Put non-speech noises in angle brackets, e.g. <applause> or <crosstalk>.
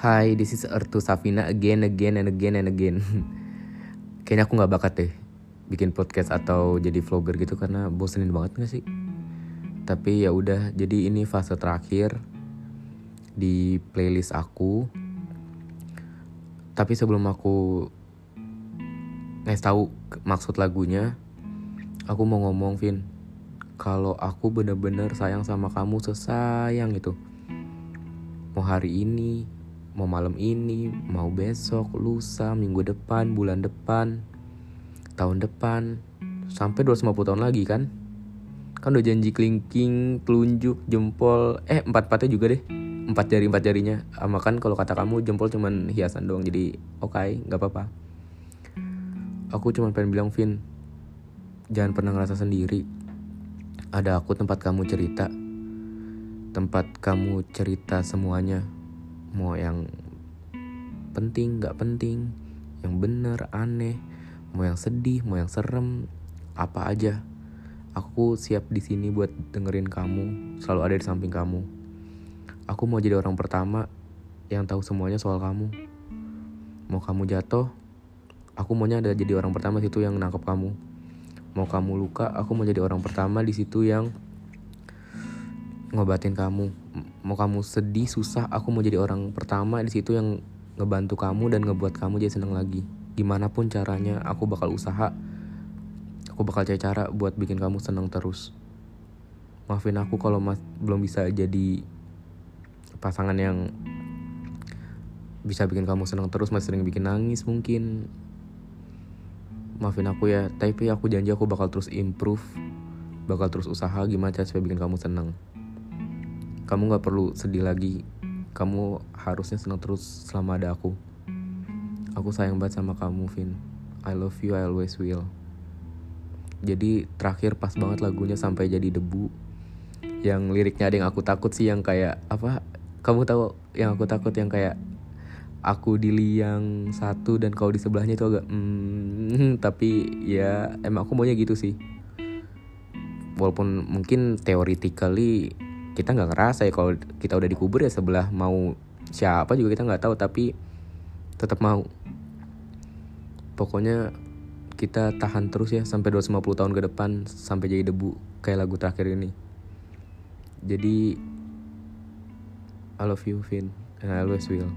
Hi, this is Ertu Safina again, again, and again, and again. <laughs> Kayaknya aku nggak bakat deh bikin podcast atau jadi vlogger gitu karena bosenin banget gak sih? Tapi ya udah, jadi ini fase terakhir di playlist aku. Tapi sebelum aku ngasih tahu maksud lagunya, aku mau ngomong, Vin. Kalau aku bener-bener sayang sama kamu sesayang itu. Mau hari ini, mau malam ini, mau besok, lusa, minggu depan, bulan depan, tahun depan, sampai 250 tahun lagi kan? Kan udah janji kelingking, telunjuk, jempol, eh empat-empatnya juga deh. Empat jari empat jarinya. Sama kan kalau kata kamu jempol cuman hiasan doang jadi oke okay, nggak apa-apa. Aku cuma pengen bilang Vin, jangan pernah ngerasa sendiri. Ada aku tempat kamu cerita. Tempat kamu cerita semuanya penting nggak penting. Yang bener aneh. Mau yang sedih mau yang serem apa aja. Aku siap di sini buat dengerin kamu selalu ada di samping kamu. Aku mau jadi orang pertama yang tahu semuanya soal kamu. Mau kamu jatuh aku maunya ada jadi orang pertama situ yang nangkep kamu. Mau kamu luka aku mau jadi orang pertama di situ yang ngobatin kamu. Mau kamu sedih susah aku mau jadi orang pertama di situ yang ngebantu kamu dan ngebuat kamu jadi seneng lagi. Gimana pun caranya aku bakal usaha. Aku bakal cari cara buat bikin kamu seneng terus. Maafin aku kalau mas belum bisa jadi pasangan yang bisa bikin kamu seneng terus masih sering bikin nangis mungkin. Maafin aku ya tapi aku janji aku bakal terus improve bakal terus usaha gimana cara supaya bikin kamu seneng. Kamu gak perlu sedih lagi kamu harusnya senang terus selama ada aku. Aku sayang banget sama kamu Vin. I love you I always will. Jadi terakhir pas banget lagunya sampai jadi debu. Yang liriknya ada yang aku takut sih yang kayak apa? Kamu tahu yang aku takut yang kayak aku di liang satu dan kau di sebelahnya itu agak hmm, <laughs> tapi ya emang aku maunya gitu sih. Walaupun mungkin theoretically kita nggak ngerasa ya kalau kita udah dikubur ya sebelah mau siapa juga kita nggak tahu tapi tetap mau. Pokoknya kita tahan terus ya sampai 250 tahun ke depan sampai jadi debu kayak lagu terakhir ini. Jadi I love you Vin and I always will